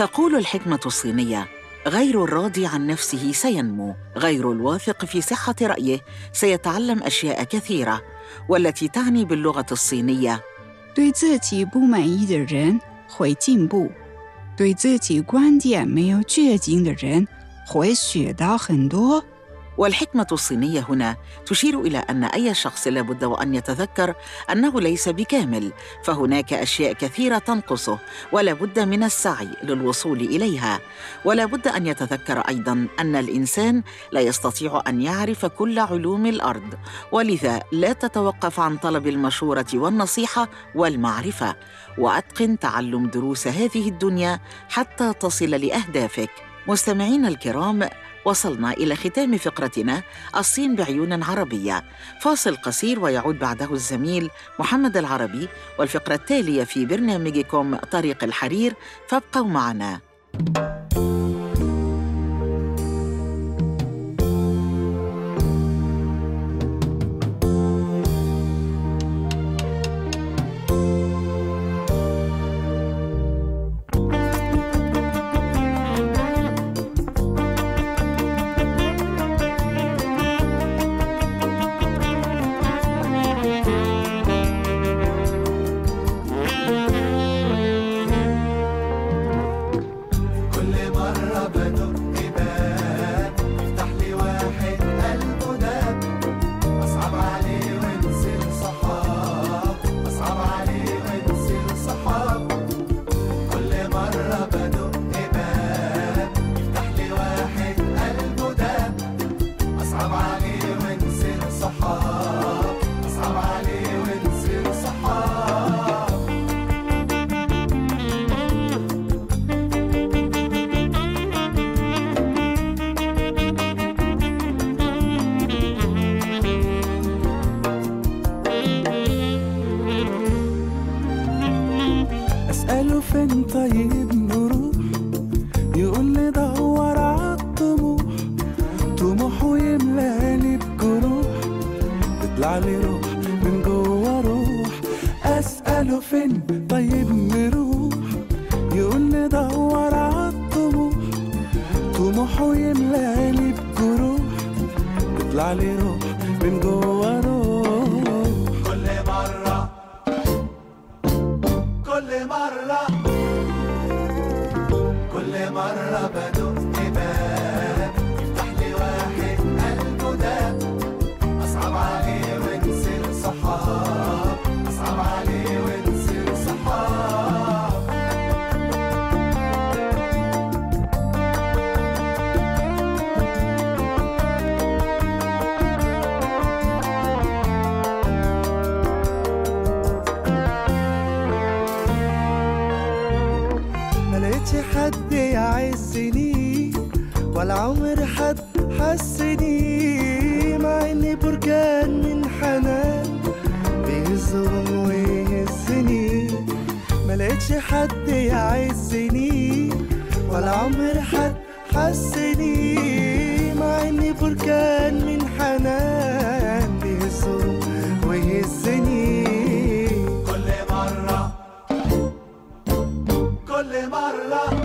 تقول الحكمة الصينية: غير الراضي عن نفسه سينمو، غير الواثق في صحة رأيه سيتعلم أشياء كثيرة، والتي تعني باللغة الصينية: 对自己不满意的人会进步，对自己观点没有决心的人会学到很多。 والحكمة الصينية هنا تشير إلى أن أي شخص لابد وأن يتذكر أنه ليس بكامل، فهناك أشياء كثيرة تنقصه ولا بد من السعي للوصول إليها، ولا بد أن يتذكر أيضاً أن الإنسان لا يستطيع أن يعرف كل علوم الأرض، ولذا لا تتوقف عن طلب المشورة والنصيحة والمعرفة، وأتقن تعلم دروس هذه الدنيا حتى تصل لأهدافك. مستمعينا الكرام وصلنا إلى ختام فقرتنا الصين بعيون عربية. فاصل قصير ويعود بعده الزميل محمد العربي والفقرة التالية في برنامجكم طريق الحرير. فابقوا معنا. حد مرة بدون حسني مع إني بركان من حنان. بيهزهم ويهزني ملقتش حد يعزني. ولا عمر حد حسني مع إني بركان من حنان. بيهزهم ويهزني كل مرة كل مرة.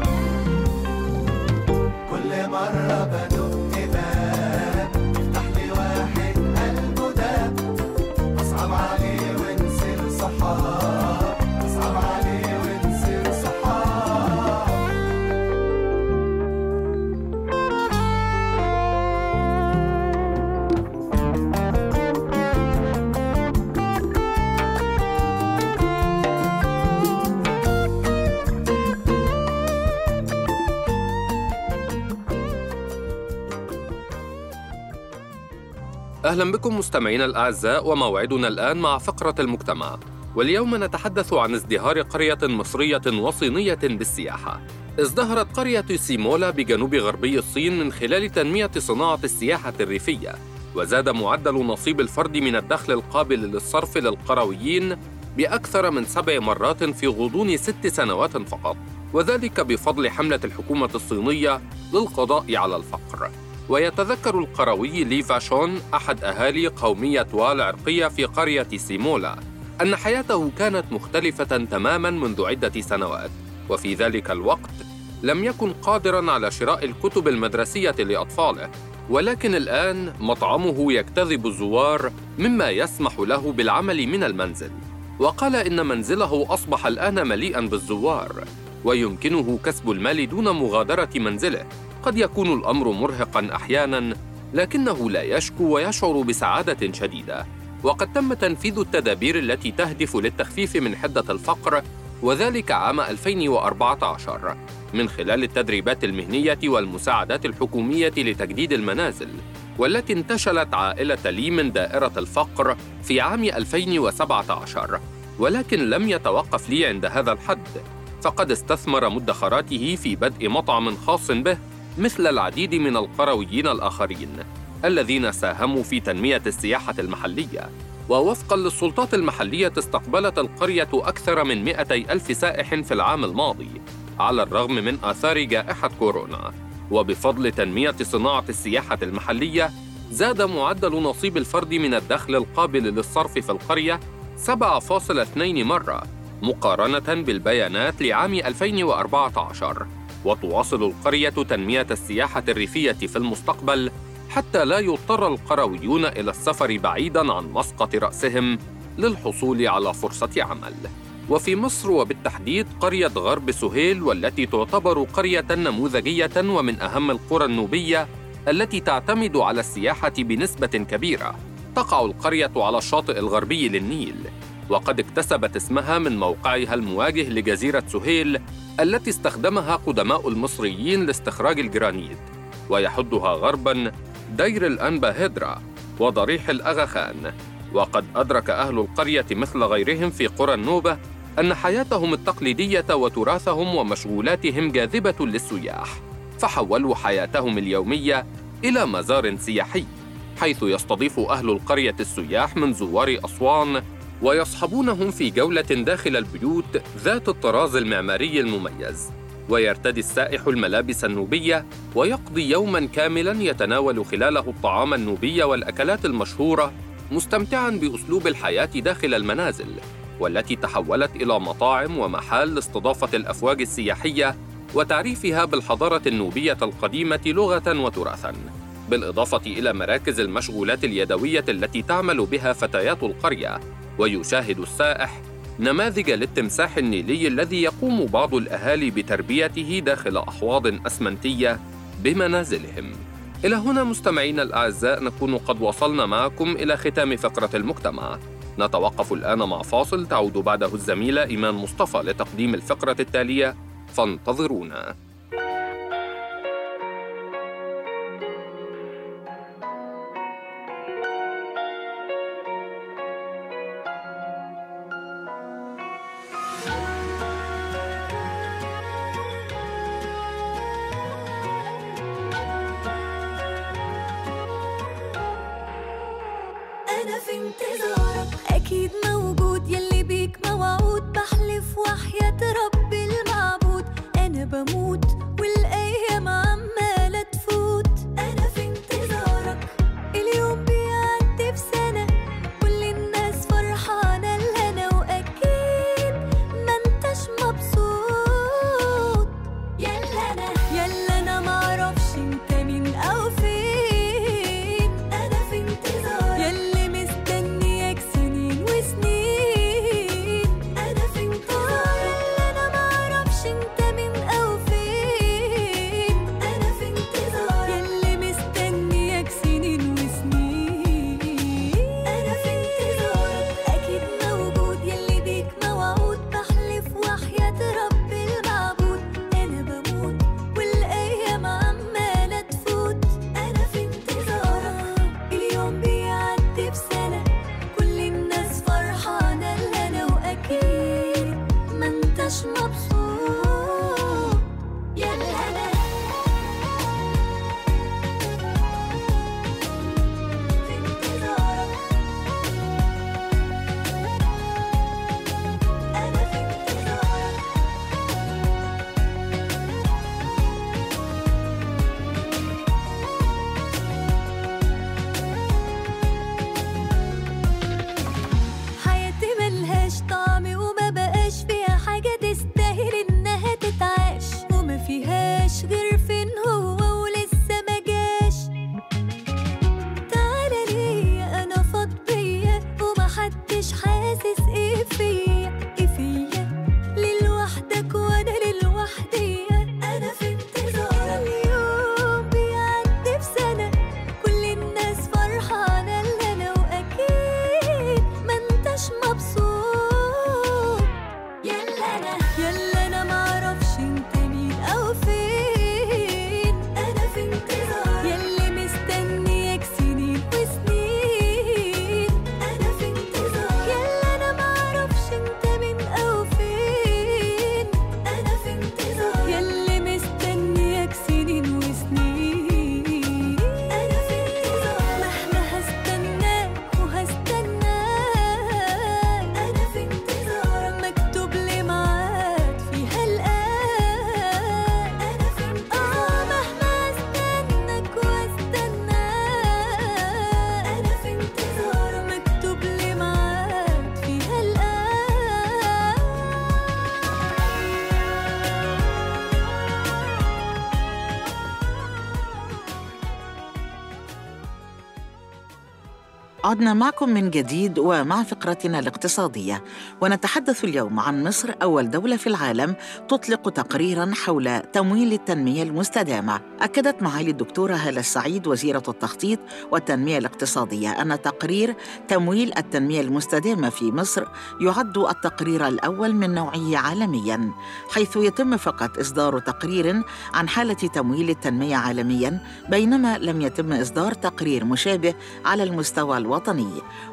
أهلا بكم مستمعينا الأعزاء وموعدنا الآن مع فقرة المجتمع. واليوم نتحدث عن ازدهار قرية مصرية وصينية بالسياحة. ازدهرت قرية سيمولا بجنوب غربي الصين من خلال تنمية صناعة السياحة الريفية. وزاد معدل نصيب الفرد من الدخل القابل للصرف للقرويين بأكثر من سبع مرات في غضون ست سنوات فقط. وذلك بفضل حملة الحكومة الصينية للقضاء على الفقر. ويتذكر القروي لي فاشون أحد أهالي قومية وا العرقية في قرية سيمولا أن حياته كانت مختلفة تماماً منذ عدة سنوات وفي ذلك الوقت لم يكن قادراً على شراء الكتب المدرسية لأطفاله ولكن الآن مطعمه يجتذب الزوار مما يسمح له بالعمل من المنزل. وقال إن منزله أصبح الآن مليئاً بالزوار. ويمكنه كسب المال دون مغادرة منزله. قد يكون الأمر مرهقا أحيانا لكنه لا يشكو ويشعر بسعادة شديدة. وقد تم تنفيذ التدابير التي تهدف للتخفيف من حدة الفقر وذلك عام 2014 من خلال التدريبات المهنية والمساعدات الحكومية لتجديد المنازل والتي انتشلت عائلة لي من دائرة الفقر في عام 2017 ولكن لم يتوقف لي عند هذا الحد. فقد استثمر مدخراته في بدء مطعم خاص به مثل العديد من القرويين الآخرين الذين ساهموا في تنمية السياحة المحلية. ووفقا للسلطات المحلية استقبلت القرية أكثر من 200 ألف سائح في العام الماضي على الرغم من آثار جائحة كورونا. وبفضل تنمية صناعة السياحة المحلية زاد معدل نصيب الفرد من الدخل القابل للصرف في القرية 7.2 مرة. مقارنة بالبيانات لعام 2014 وتواصل القرية تنمية السياحة الريفية في المستقبل حتى لا يضطر القرويون إلى السفر بعيداً عن مسقط رأسهم للحصول على فرصة عمل. وفي مصر وبالتحديد قرية غرب سهيل والتي تعتبر قرية نموذجية ومن أهم القرى النوبية التي تعتمد على السياحة بنسبة كبيرة. تقع القرية على الشاطئ الغربي للنيل، وقد اكتسبت اسمها من موقعها المواجه لجزيرة سهيل التي استخدمها قدماء المصريين لاستخراج الجرانيت ويحدها غربا دير الأنبا هدرا وضريح الأغا خان وقد أدرك أهل القرية مثل غيرهم في قرى النوبة أن حياتهم التقليدية وتراثهم ومشغولاتهم جاذبة للسياح فحولوا حياتهم اليومية إلى مزار سياحي حيث يستضيف أهل القرية السياح من زوار أسوان ويصحبونهم في جولة داخل البيوت ذات الطراز المعماري المميز. ويرتدي السائح الملابس النوبية ويقضي يوما كاملا يتناول خلاله الطعام النوبي والأكلات المشهورة مستمتعا بأسلوب الحياة داخل المنازل والتي تحولت إلى مطاعم ومحال لاستضافة الأفواج السياحية وتعريفها بالحضارة النوبية القديمة لغة وتراثا بالإضافة إلى مراكز المشغولات اليدوية التي تعمل بها فتيات القرية. ويشاهد السائح نماذج للتمساح النيلي الذي يقوم بعض الأهالي بتربيته داخل أحواض أسمنتية بمنازلهم. إلى هنا مستمعينا الأعزاء نكون قد وصلنا معكم إلى ختام فقرة المجتمع. نتوقف الآن مع فاصل تعود بعده الزميلة إيمان مصطفى لتقديم الفقرة التالية فانتظرونا. keep عدنا معكم من جديد ومع فقرتنا الاقتصادية. ونتحدث اليوم عن مصر أول دولة في العالم تطلق تقريرا حول تمويل التنمية المستدامة. أكدت معالي الدكتورة هالة السعيد وزيرة التخطيط والتنمية الاقتصادية أن تقرير تمويل التنمية المستدامة في مصر يعد التقرير الأول من نوعه عالميا حيث يتم فقط إصدار تقرير عن حالة تمويل التنمية عالميا بينما لم يتم إصدار تقرير مشابه على المستوى الوطني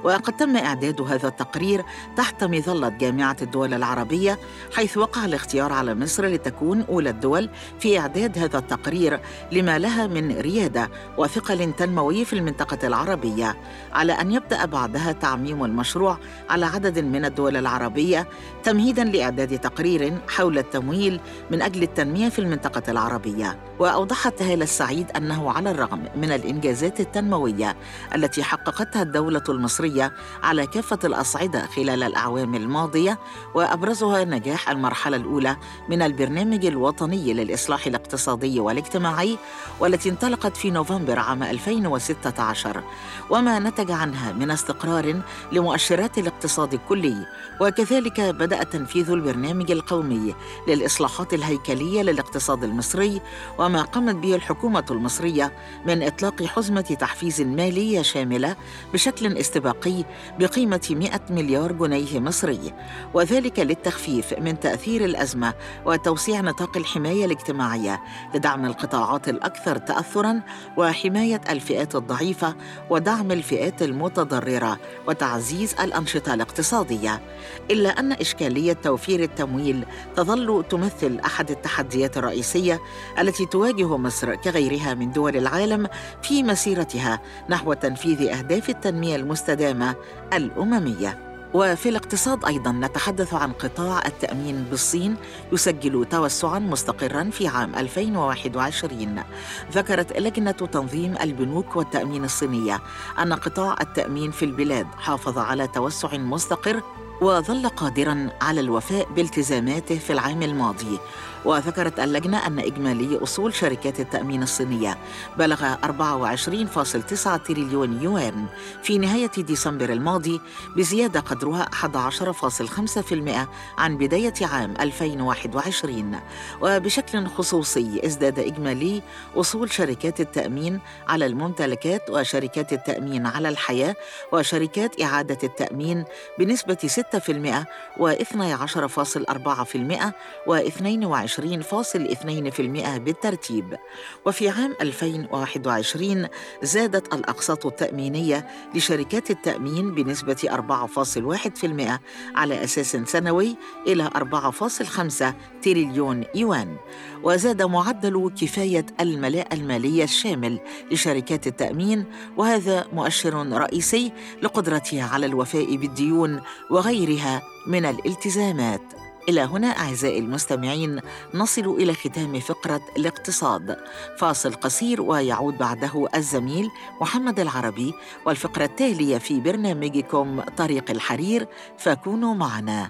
وقد تم إعداد هذا التقرير تحت مظلة جامعة الدول العربية حيث وقع الاختيار على مصر لتكون أولى الدول في إعداد هذا التقرير لما لها من ريادة وثقل تنموي في المنطقة العربية على أن يبدأ بعدها تعميم المشروع على عدد من الدول العربية تمهيدا لإعداد تقرير حول التمويل من أجل التنمية في المنطقة العربية. وأوضحت هالة السعيد أنه على الرغم من الإنجازات التنموية التي حققتها الدولة المصرية على كافة الأصعدة خلال الأعوام الماضية وأبرزها نجاح المرحلة الأولى من البرنامج الوطني للإصلاح الاقتصادي والاجتماعي والتي انطلقت في نوفمبر عام 2016 وما نتج عنها من استقرار لمؤشرات الاقتصاد الكلي. وكذلك بدأ تنفيذ البرنامج القومي للإصلاحات الهيكلية للاقتصاد المصري وما قامت به الحكومة المصرية من إطلاق حزمة تحفيز مالية شاملة بشكل استباقي بقيمة 100 مليار جنيه مصري وذلك للتخفيف من تأثير الأزمة وتوسيع نطاق الحماية الاجتماعية لدعم القطاعات الأكثر تأثراً وحماية الفئات الضعيفة ودعم الفئات المتضررة وتعزيز الأنشطة الاقتصادية. إلا أن إشكالية توفير التمويل تظل تمثل أحد التحديات الرئيسية التي تواجه مصر كغيرها من دول العالم في مسيرتها نحو تنفيذ أهداف التنمية المستدامة الأممية. وفي الاقتصاد أيضا نتحدث عن قطاع التأمين بالصين يسجل توسعا مستقرا في عام 2021 ذكرت لجنة تنظيم البنوك والتأمين الصينية أن قطاع التأمين في البلاد حافظ على توسع مستقر وظل قادرا على الوفاء بالتزاماته في العام الماضي. وذكرت اللجنة أن إجمالي أصول شركات التأمين الصينية. بلغ 24.9 تريليون يوان. في نهاية ديسمبر الماضي بزيادة قدرها 11.5% عن بداية عام 2021 وبشكل خصوصي ازداد إجمالي أصول شركات التأمين على الممتلكات وشركات التأمين على الحياة وشركات إعادة التأمين بنسبة 6% و12.4% و22 20.2% بالترتيب. وفي عام 2021 زادت الأقساط التأمينية لشركات التأمين بنسبة 4.1% على أساس سنوي إلى 4.5 تريليون يوان. وزاد معدل كفاية الملاءة المالية الشامل لشركات التأمين وهذا مؤشر رئيسي لقدرتها على الوفاء بالديون وغيرها من الالتزامات. إلى هنا أعزائي المستمعين نصل إلى ختام فقرة الاقتصاد. فاصل قصير ويعود بعده الزميل محمد العربي والفقرة التالية في برنامجكم طريق الحرير فكونوا معنا.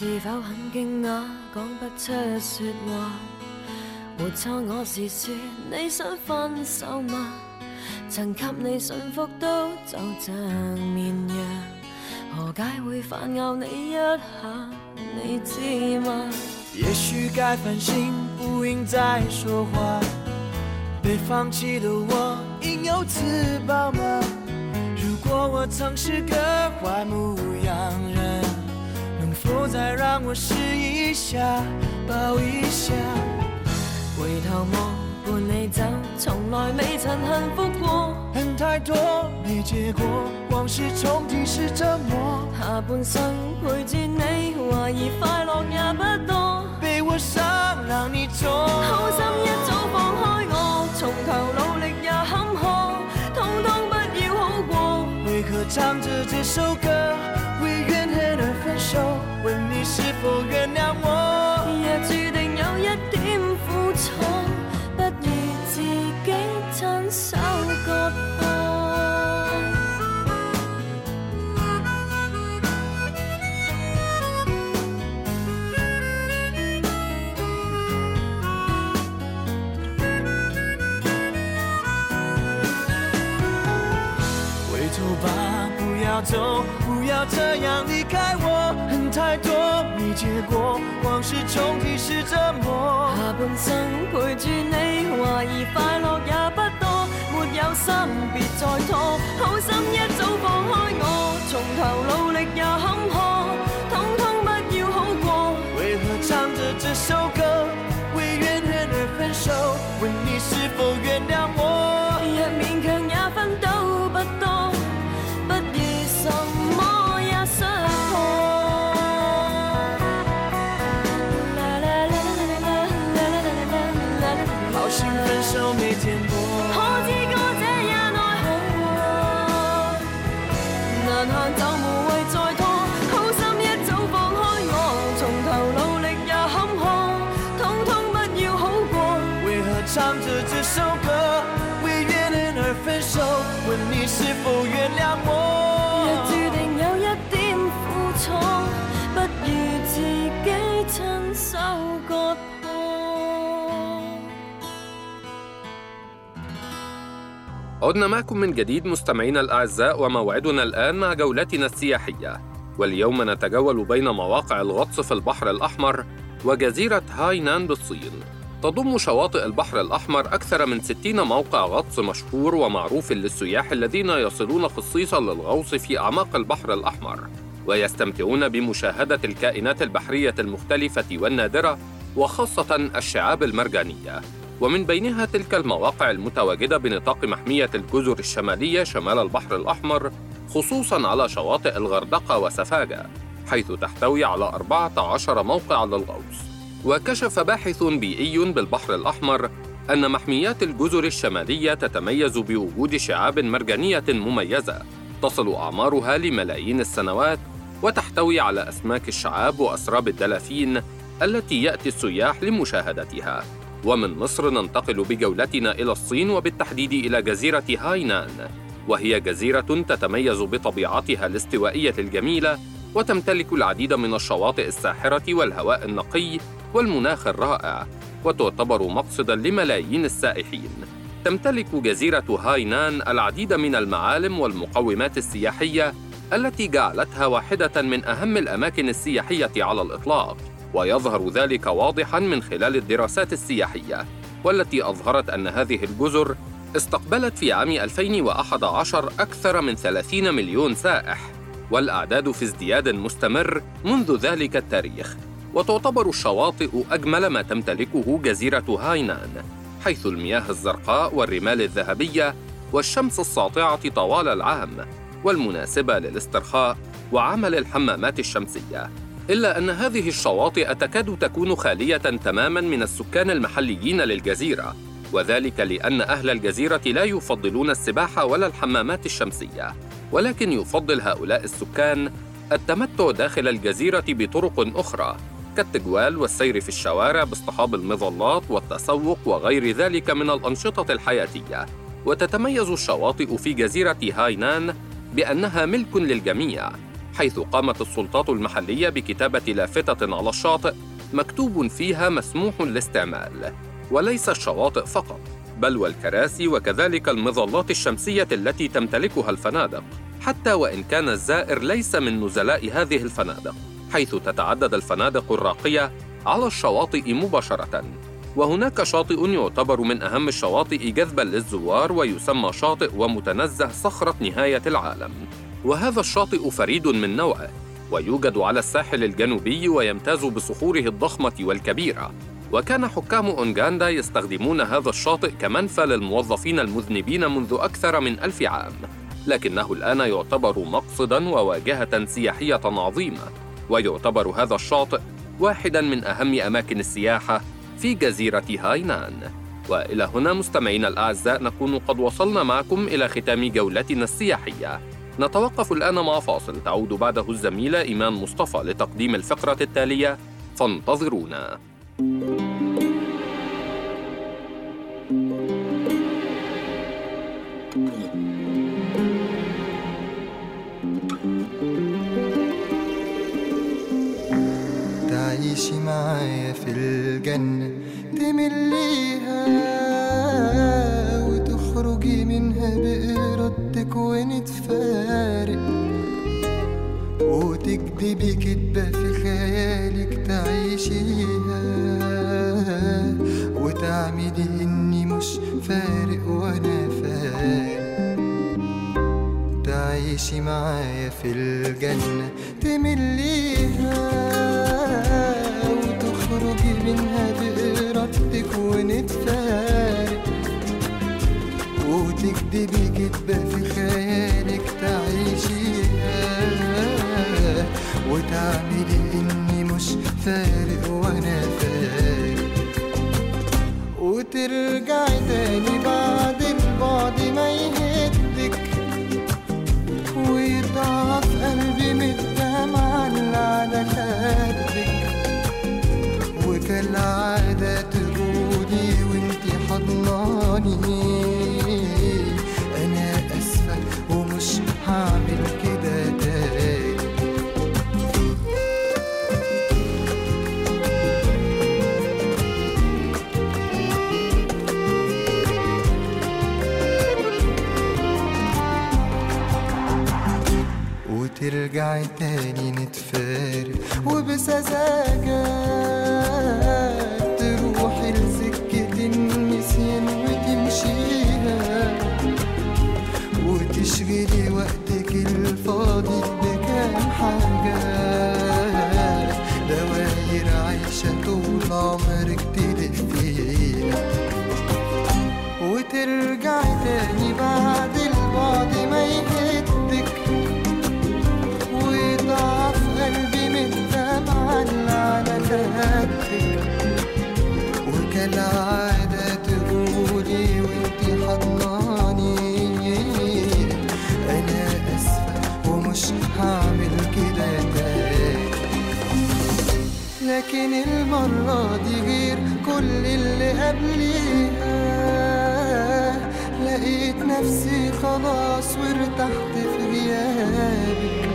是否很惊讶，講不出説話？沒錯，我是說你想分手嗎？曾給你驯服都就像綿羊，何解會反咬你一下？你知嗎？也許該反省，不應再說話。被放棄的我，應有自保吗？如果我曾是個壞牧羊人人，能否再让我试一下，抱一下？回头望伴你走，从来未曾幸福过。恨太多没结果，往事重提是折磨。下半生陪住你，怀疑快乐也不多。被我伤，让你痛。好心一早放开我，从头努力也坎坷，通通不要好过。为何唱着这首歌，而分手？问你是否原谅我？若注定有一点苦楚，不如自己亲手割这样离开我。恨太多没结果，往事重提是折磨。下半生陪住你，怀疑快乐也不多，没有心别再拖，好心一早放开我，从头努 عدنا معكم من جديد مستمعينا الأعزاء وموعدنا الآن مع جولتنا السياحية. واليوم نتجول بين مواقع الغطس في البحر الأحمر وجزيرة هاينان بالصين. تضم شواطئ البحر الأحمر أكثر من 60 موقع غطس مشهور ومعروف للسياح الذين يصلون خصيصا للغوص في أعماق البحر الأحمر. ويستمتعون بمشاهدة الكائنات البحرية المختلفة والنادرة وخاصة الشعاب المرجانية. ومن بينها تلك المواقع المتواجدة بنطاق محمية الجزر الشمالية شمال البحر الأحمر خصوصا على شواطئ الغردقة وسفاجة حيث تحتوي على 14 موقعا للغوص. وكشف باحث بيئي بالبحر الأحمر أن محميات الجزر الشمالية تتميز بوجود شعاب مرجانية مميزة تصل أعمارها لملايين السنوات وتحتوي على أسماك الشعاب وأسراب الدلافين التي يأتي السياح لمشاهدتها. ومن مصر ننتقل بجولتنا إلى الصين وبالتحديد إلى جزيرة هاينان. وهي جزيرة تتميز بطبيعتها الاستوائية الجميلة وتمتلك العديد من الشواطئ الساحرة والهواء النقي والمناخ الرائع وتعتبر مقصدا لملايين السائحين. تمتلك جزيرة هاينان العديد من المعالم والمقومات السياحية التي جعلتها واحدة من أهم الأماكن السياحية على الإطلاق. ويظهر ذلك واضحا من خلال الدراسات السياحية والتي أظهرت أن هذه الجزر استقبلت في عام 2011 أكثر من 30 مليون سائح والأعداد في ازدياد مستمر منذ ذلك التاريخ وتعتبر الشواطئ أجمل ما تمتلكه جزيرة هاينان حيث المياه الزرقاء والرمال الذهبية والشمس الساطعة طوال العام والمناسبة للاسترخاء وعمل الحمامات الشمسية. إلا أن هذه الشواطئ تكاد تكون خالية تماماً من السكان المحليين للجزيرة وذلك لأن أهل الجزيرة لا يفضلون السباحة ولا الحمامات الشمسية ولكن يفضل هؤلاء السكان التمتع داخل الجزيرة بطرق أخرى كالتجوال والسير في الشوارع باصطحاب المظلات والتسوق وغير ذلك من الأنشطة الحياتية. وتتميز الشواطئ في جزيرة هاينان بأنها ملك للجميع حيث قامت السلطات المحلية بكتابة لافتة على الشاطئ مكتوب فيها مسموح الاستعمال وليس الشواطئ فقط بل والكراسي وكذلك المظلات الشمسية التي تمتلكها الفنادق حتى وإن كان الزائر ليس من نزلاء هذه الفنادق حيث تتعدد الفنادق الراقية على الشواطئ مباشرة. وهناك شاطئ يعتبر من أهم الشواطئ جذبا للزوار ويسمى شاطئ ومتنزه صخرة نهاية العالم. وهذا الشاطئ فريد من نوعه ويوجد على الساحل الجنوبي ويمتاز بصخوره الضخمة والكبيرة. وكان حكام أونغاندا يستخدمون هذا الشاطئ كمنفى للموظفين المذنبين منذ أكثر من ألف عام. لكنه الآن يعتبر مقصداً وواجهة سياحية عظيمة. ويعتبر هذا الشاطئ واحداً من أهم أماكن السياحة في جزيرة هاينان. وإلى هنا مستمعينا الأعزاء نكون قد وصلنا معكم إلى ختام جولتنا السياحية. نتوقف الآن مع فاصل. تعود بعده الزميله ايمان مصطفى لتقديم الفقرة التالية. فانتظرونا. تعيشي معايا في الجنة تمليها. وكالعادة تقولي وانتي حضناني. أنا أسفة ومش هعمل كده تاني. وترجعي تاني نتفارق وبسذاجة. تروحي لسكة النسيان وتمشيها. وتشغلي وقتك الفاضي بكام حاجة؟ دواير عايشة طول عمرك تلفيها. وترجعي المرة دي غير كل اللي قبليها. لقيت نفسي خلاص وارتحت في غيابك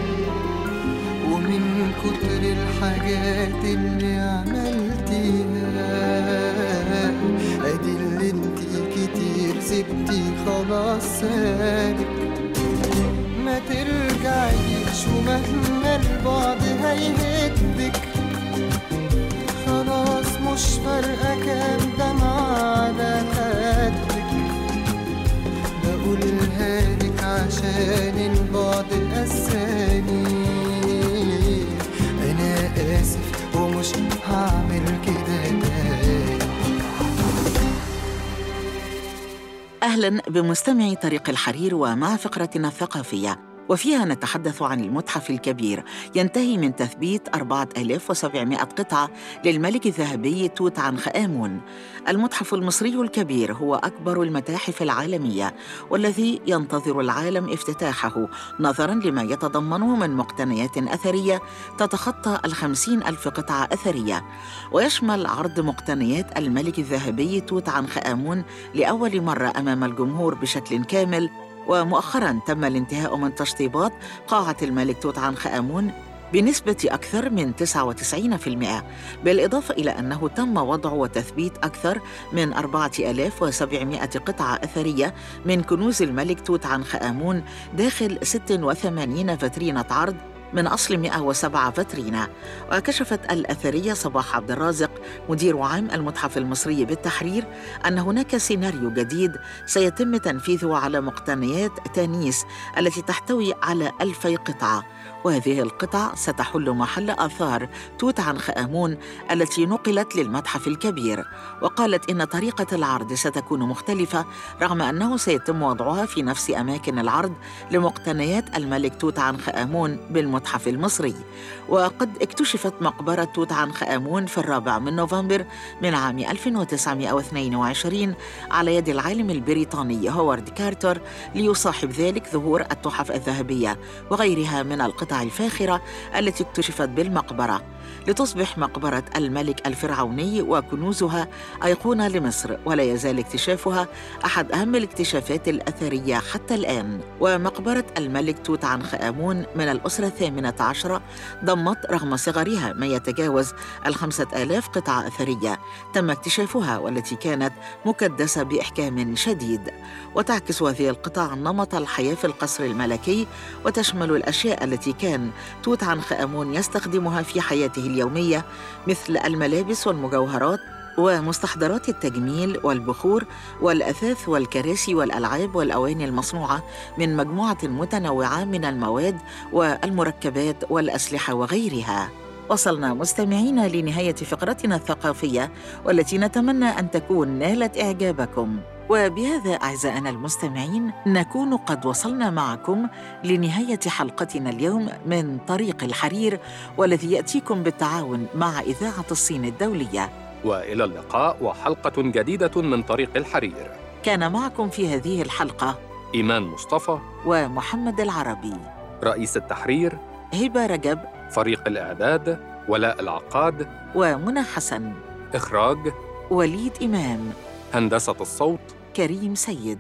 ومن كتر الحاجات اللي عملتيها أدي اللي انتي كتير سبتي خلاص سابك ما ترجعيش ومهما البعد هيهدك مش فارقة كام دمعة على خدك. بقولها لك عشان البعد قساني أنا آسف ومش هعمل كده تاني. أهلا بمستمعي طريق الحرير ومع فقرتنا الثقافية. وفيها نتحدث عن المتحف الكبير ينتهي من تثبيت 4700 قطعة للملك الذهبي توت عنخ آمون. المتحف المصري الكبير هو أكبر المتاحف العالمية والذي ينتظر العالم افتتاحه نظراً لما يتضمنه من مقتنيات أثرية تتخطى الخمسين ألف قطعة أثرية. ويشمل عرض مقتنيات الملك الذهبي توت عنخ آمون لأول مرة أمام الجمهور بشكل كامل ومؤخرا تم الانتهاء من تشطيبات قاعة الملك توت عنخ آمون بنسبة أكثر من 99% بالإضافة إلى أنه تم وضع وتثبيت أكثر من 4700 قطعة أثرية من كنوز الملك توت عنخ آمون داخل 86 فترينة عرض من أصل 107 فترينة وكشفت الأثرية صباح عبد الرازق مدير عام المتحف المصري بالتحرير أن هناك سيناريو جديد سيتم تنفيذه على مقتنيات تانيس التي تحتوي على ألفي قطعة. وهذه القطع ستحل محل آثار توت عنخ آمون التي نقلت للمتحف الكبير. وقالت إن طريقة العرض ستكون مختلفة رغم أنه سيتم وضعها في نفس أماكن العرض لمقتنيات الملك توت عنخ آمون بالمتحف المصري. وقد اكتشفت مقبرة توت عنخ آمون في الرابع من نوفمبر من عام 1922 على يد العالم البريطاني هوارد كارتر ليصاحب ذلك ظهور التحف الذهبية وغيرها من القطع الفاخرة التي اكتشفت بالمقبرة. لتصبح مقبرة الملك الفرعوني وكنوزها أيقونة لمصر ولا يزال اكتشافها أحد أهم الاكتشافات الأثرية حتى الآن. ومقبرة الملك توت عنخ آمون من الأسرة الثامنة عشرة ضمت رغم صغرها ما يتجاوز الخمسة آلاف قطعة أثرية. تم اكتشافها والتي كانت مكدسة بإحكام شديد. وتعكس هذه القطع نمط الحياة في القصر الملكي وتشمل الأشياء التي كان توت عنخ آمون يستخدمها في حياته اليومية مثل الملابس والمجوهرات ومستحضرات التجميل والبخور والأثاث والكراسي والألعاب والأواني المصنوعة من مجموعة متنوعة من المواد والمركبات والأسلحة وغيرها. وصلنا مستمعين لنهاية فقرتنا الثقافية والتي نتمنى أن تكون نالت إعجابكم. وبهذا أعزائنا المستمعين نكون قد وصلنا معكم لنهاية حلقتنا اليوم من طريق الحرير والذي يأتيكم بالتعاون مع إذاعة الصين الدولية. وإلى اللقاء وحلقة جديدة من طريق الحرير. كان معكم في هذه الحلقة إيمان مصطفى. ومحمد العربي. رئيس التحرير. هبة رجب. فريق الإعداد ولاء العقاد ومنى حسن إخراج وليد إمام. هندسة الصوت كريم سيد.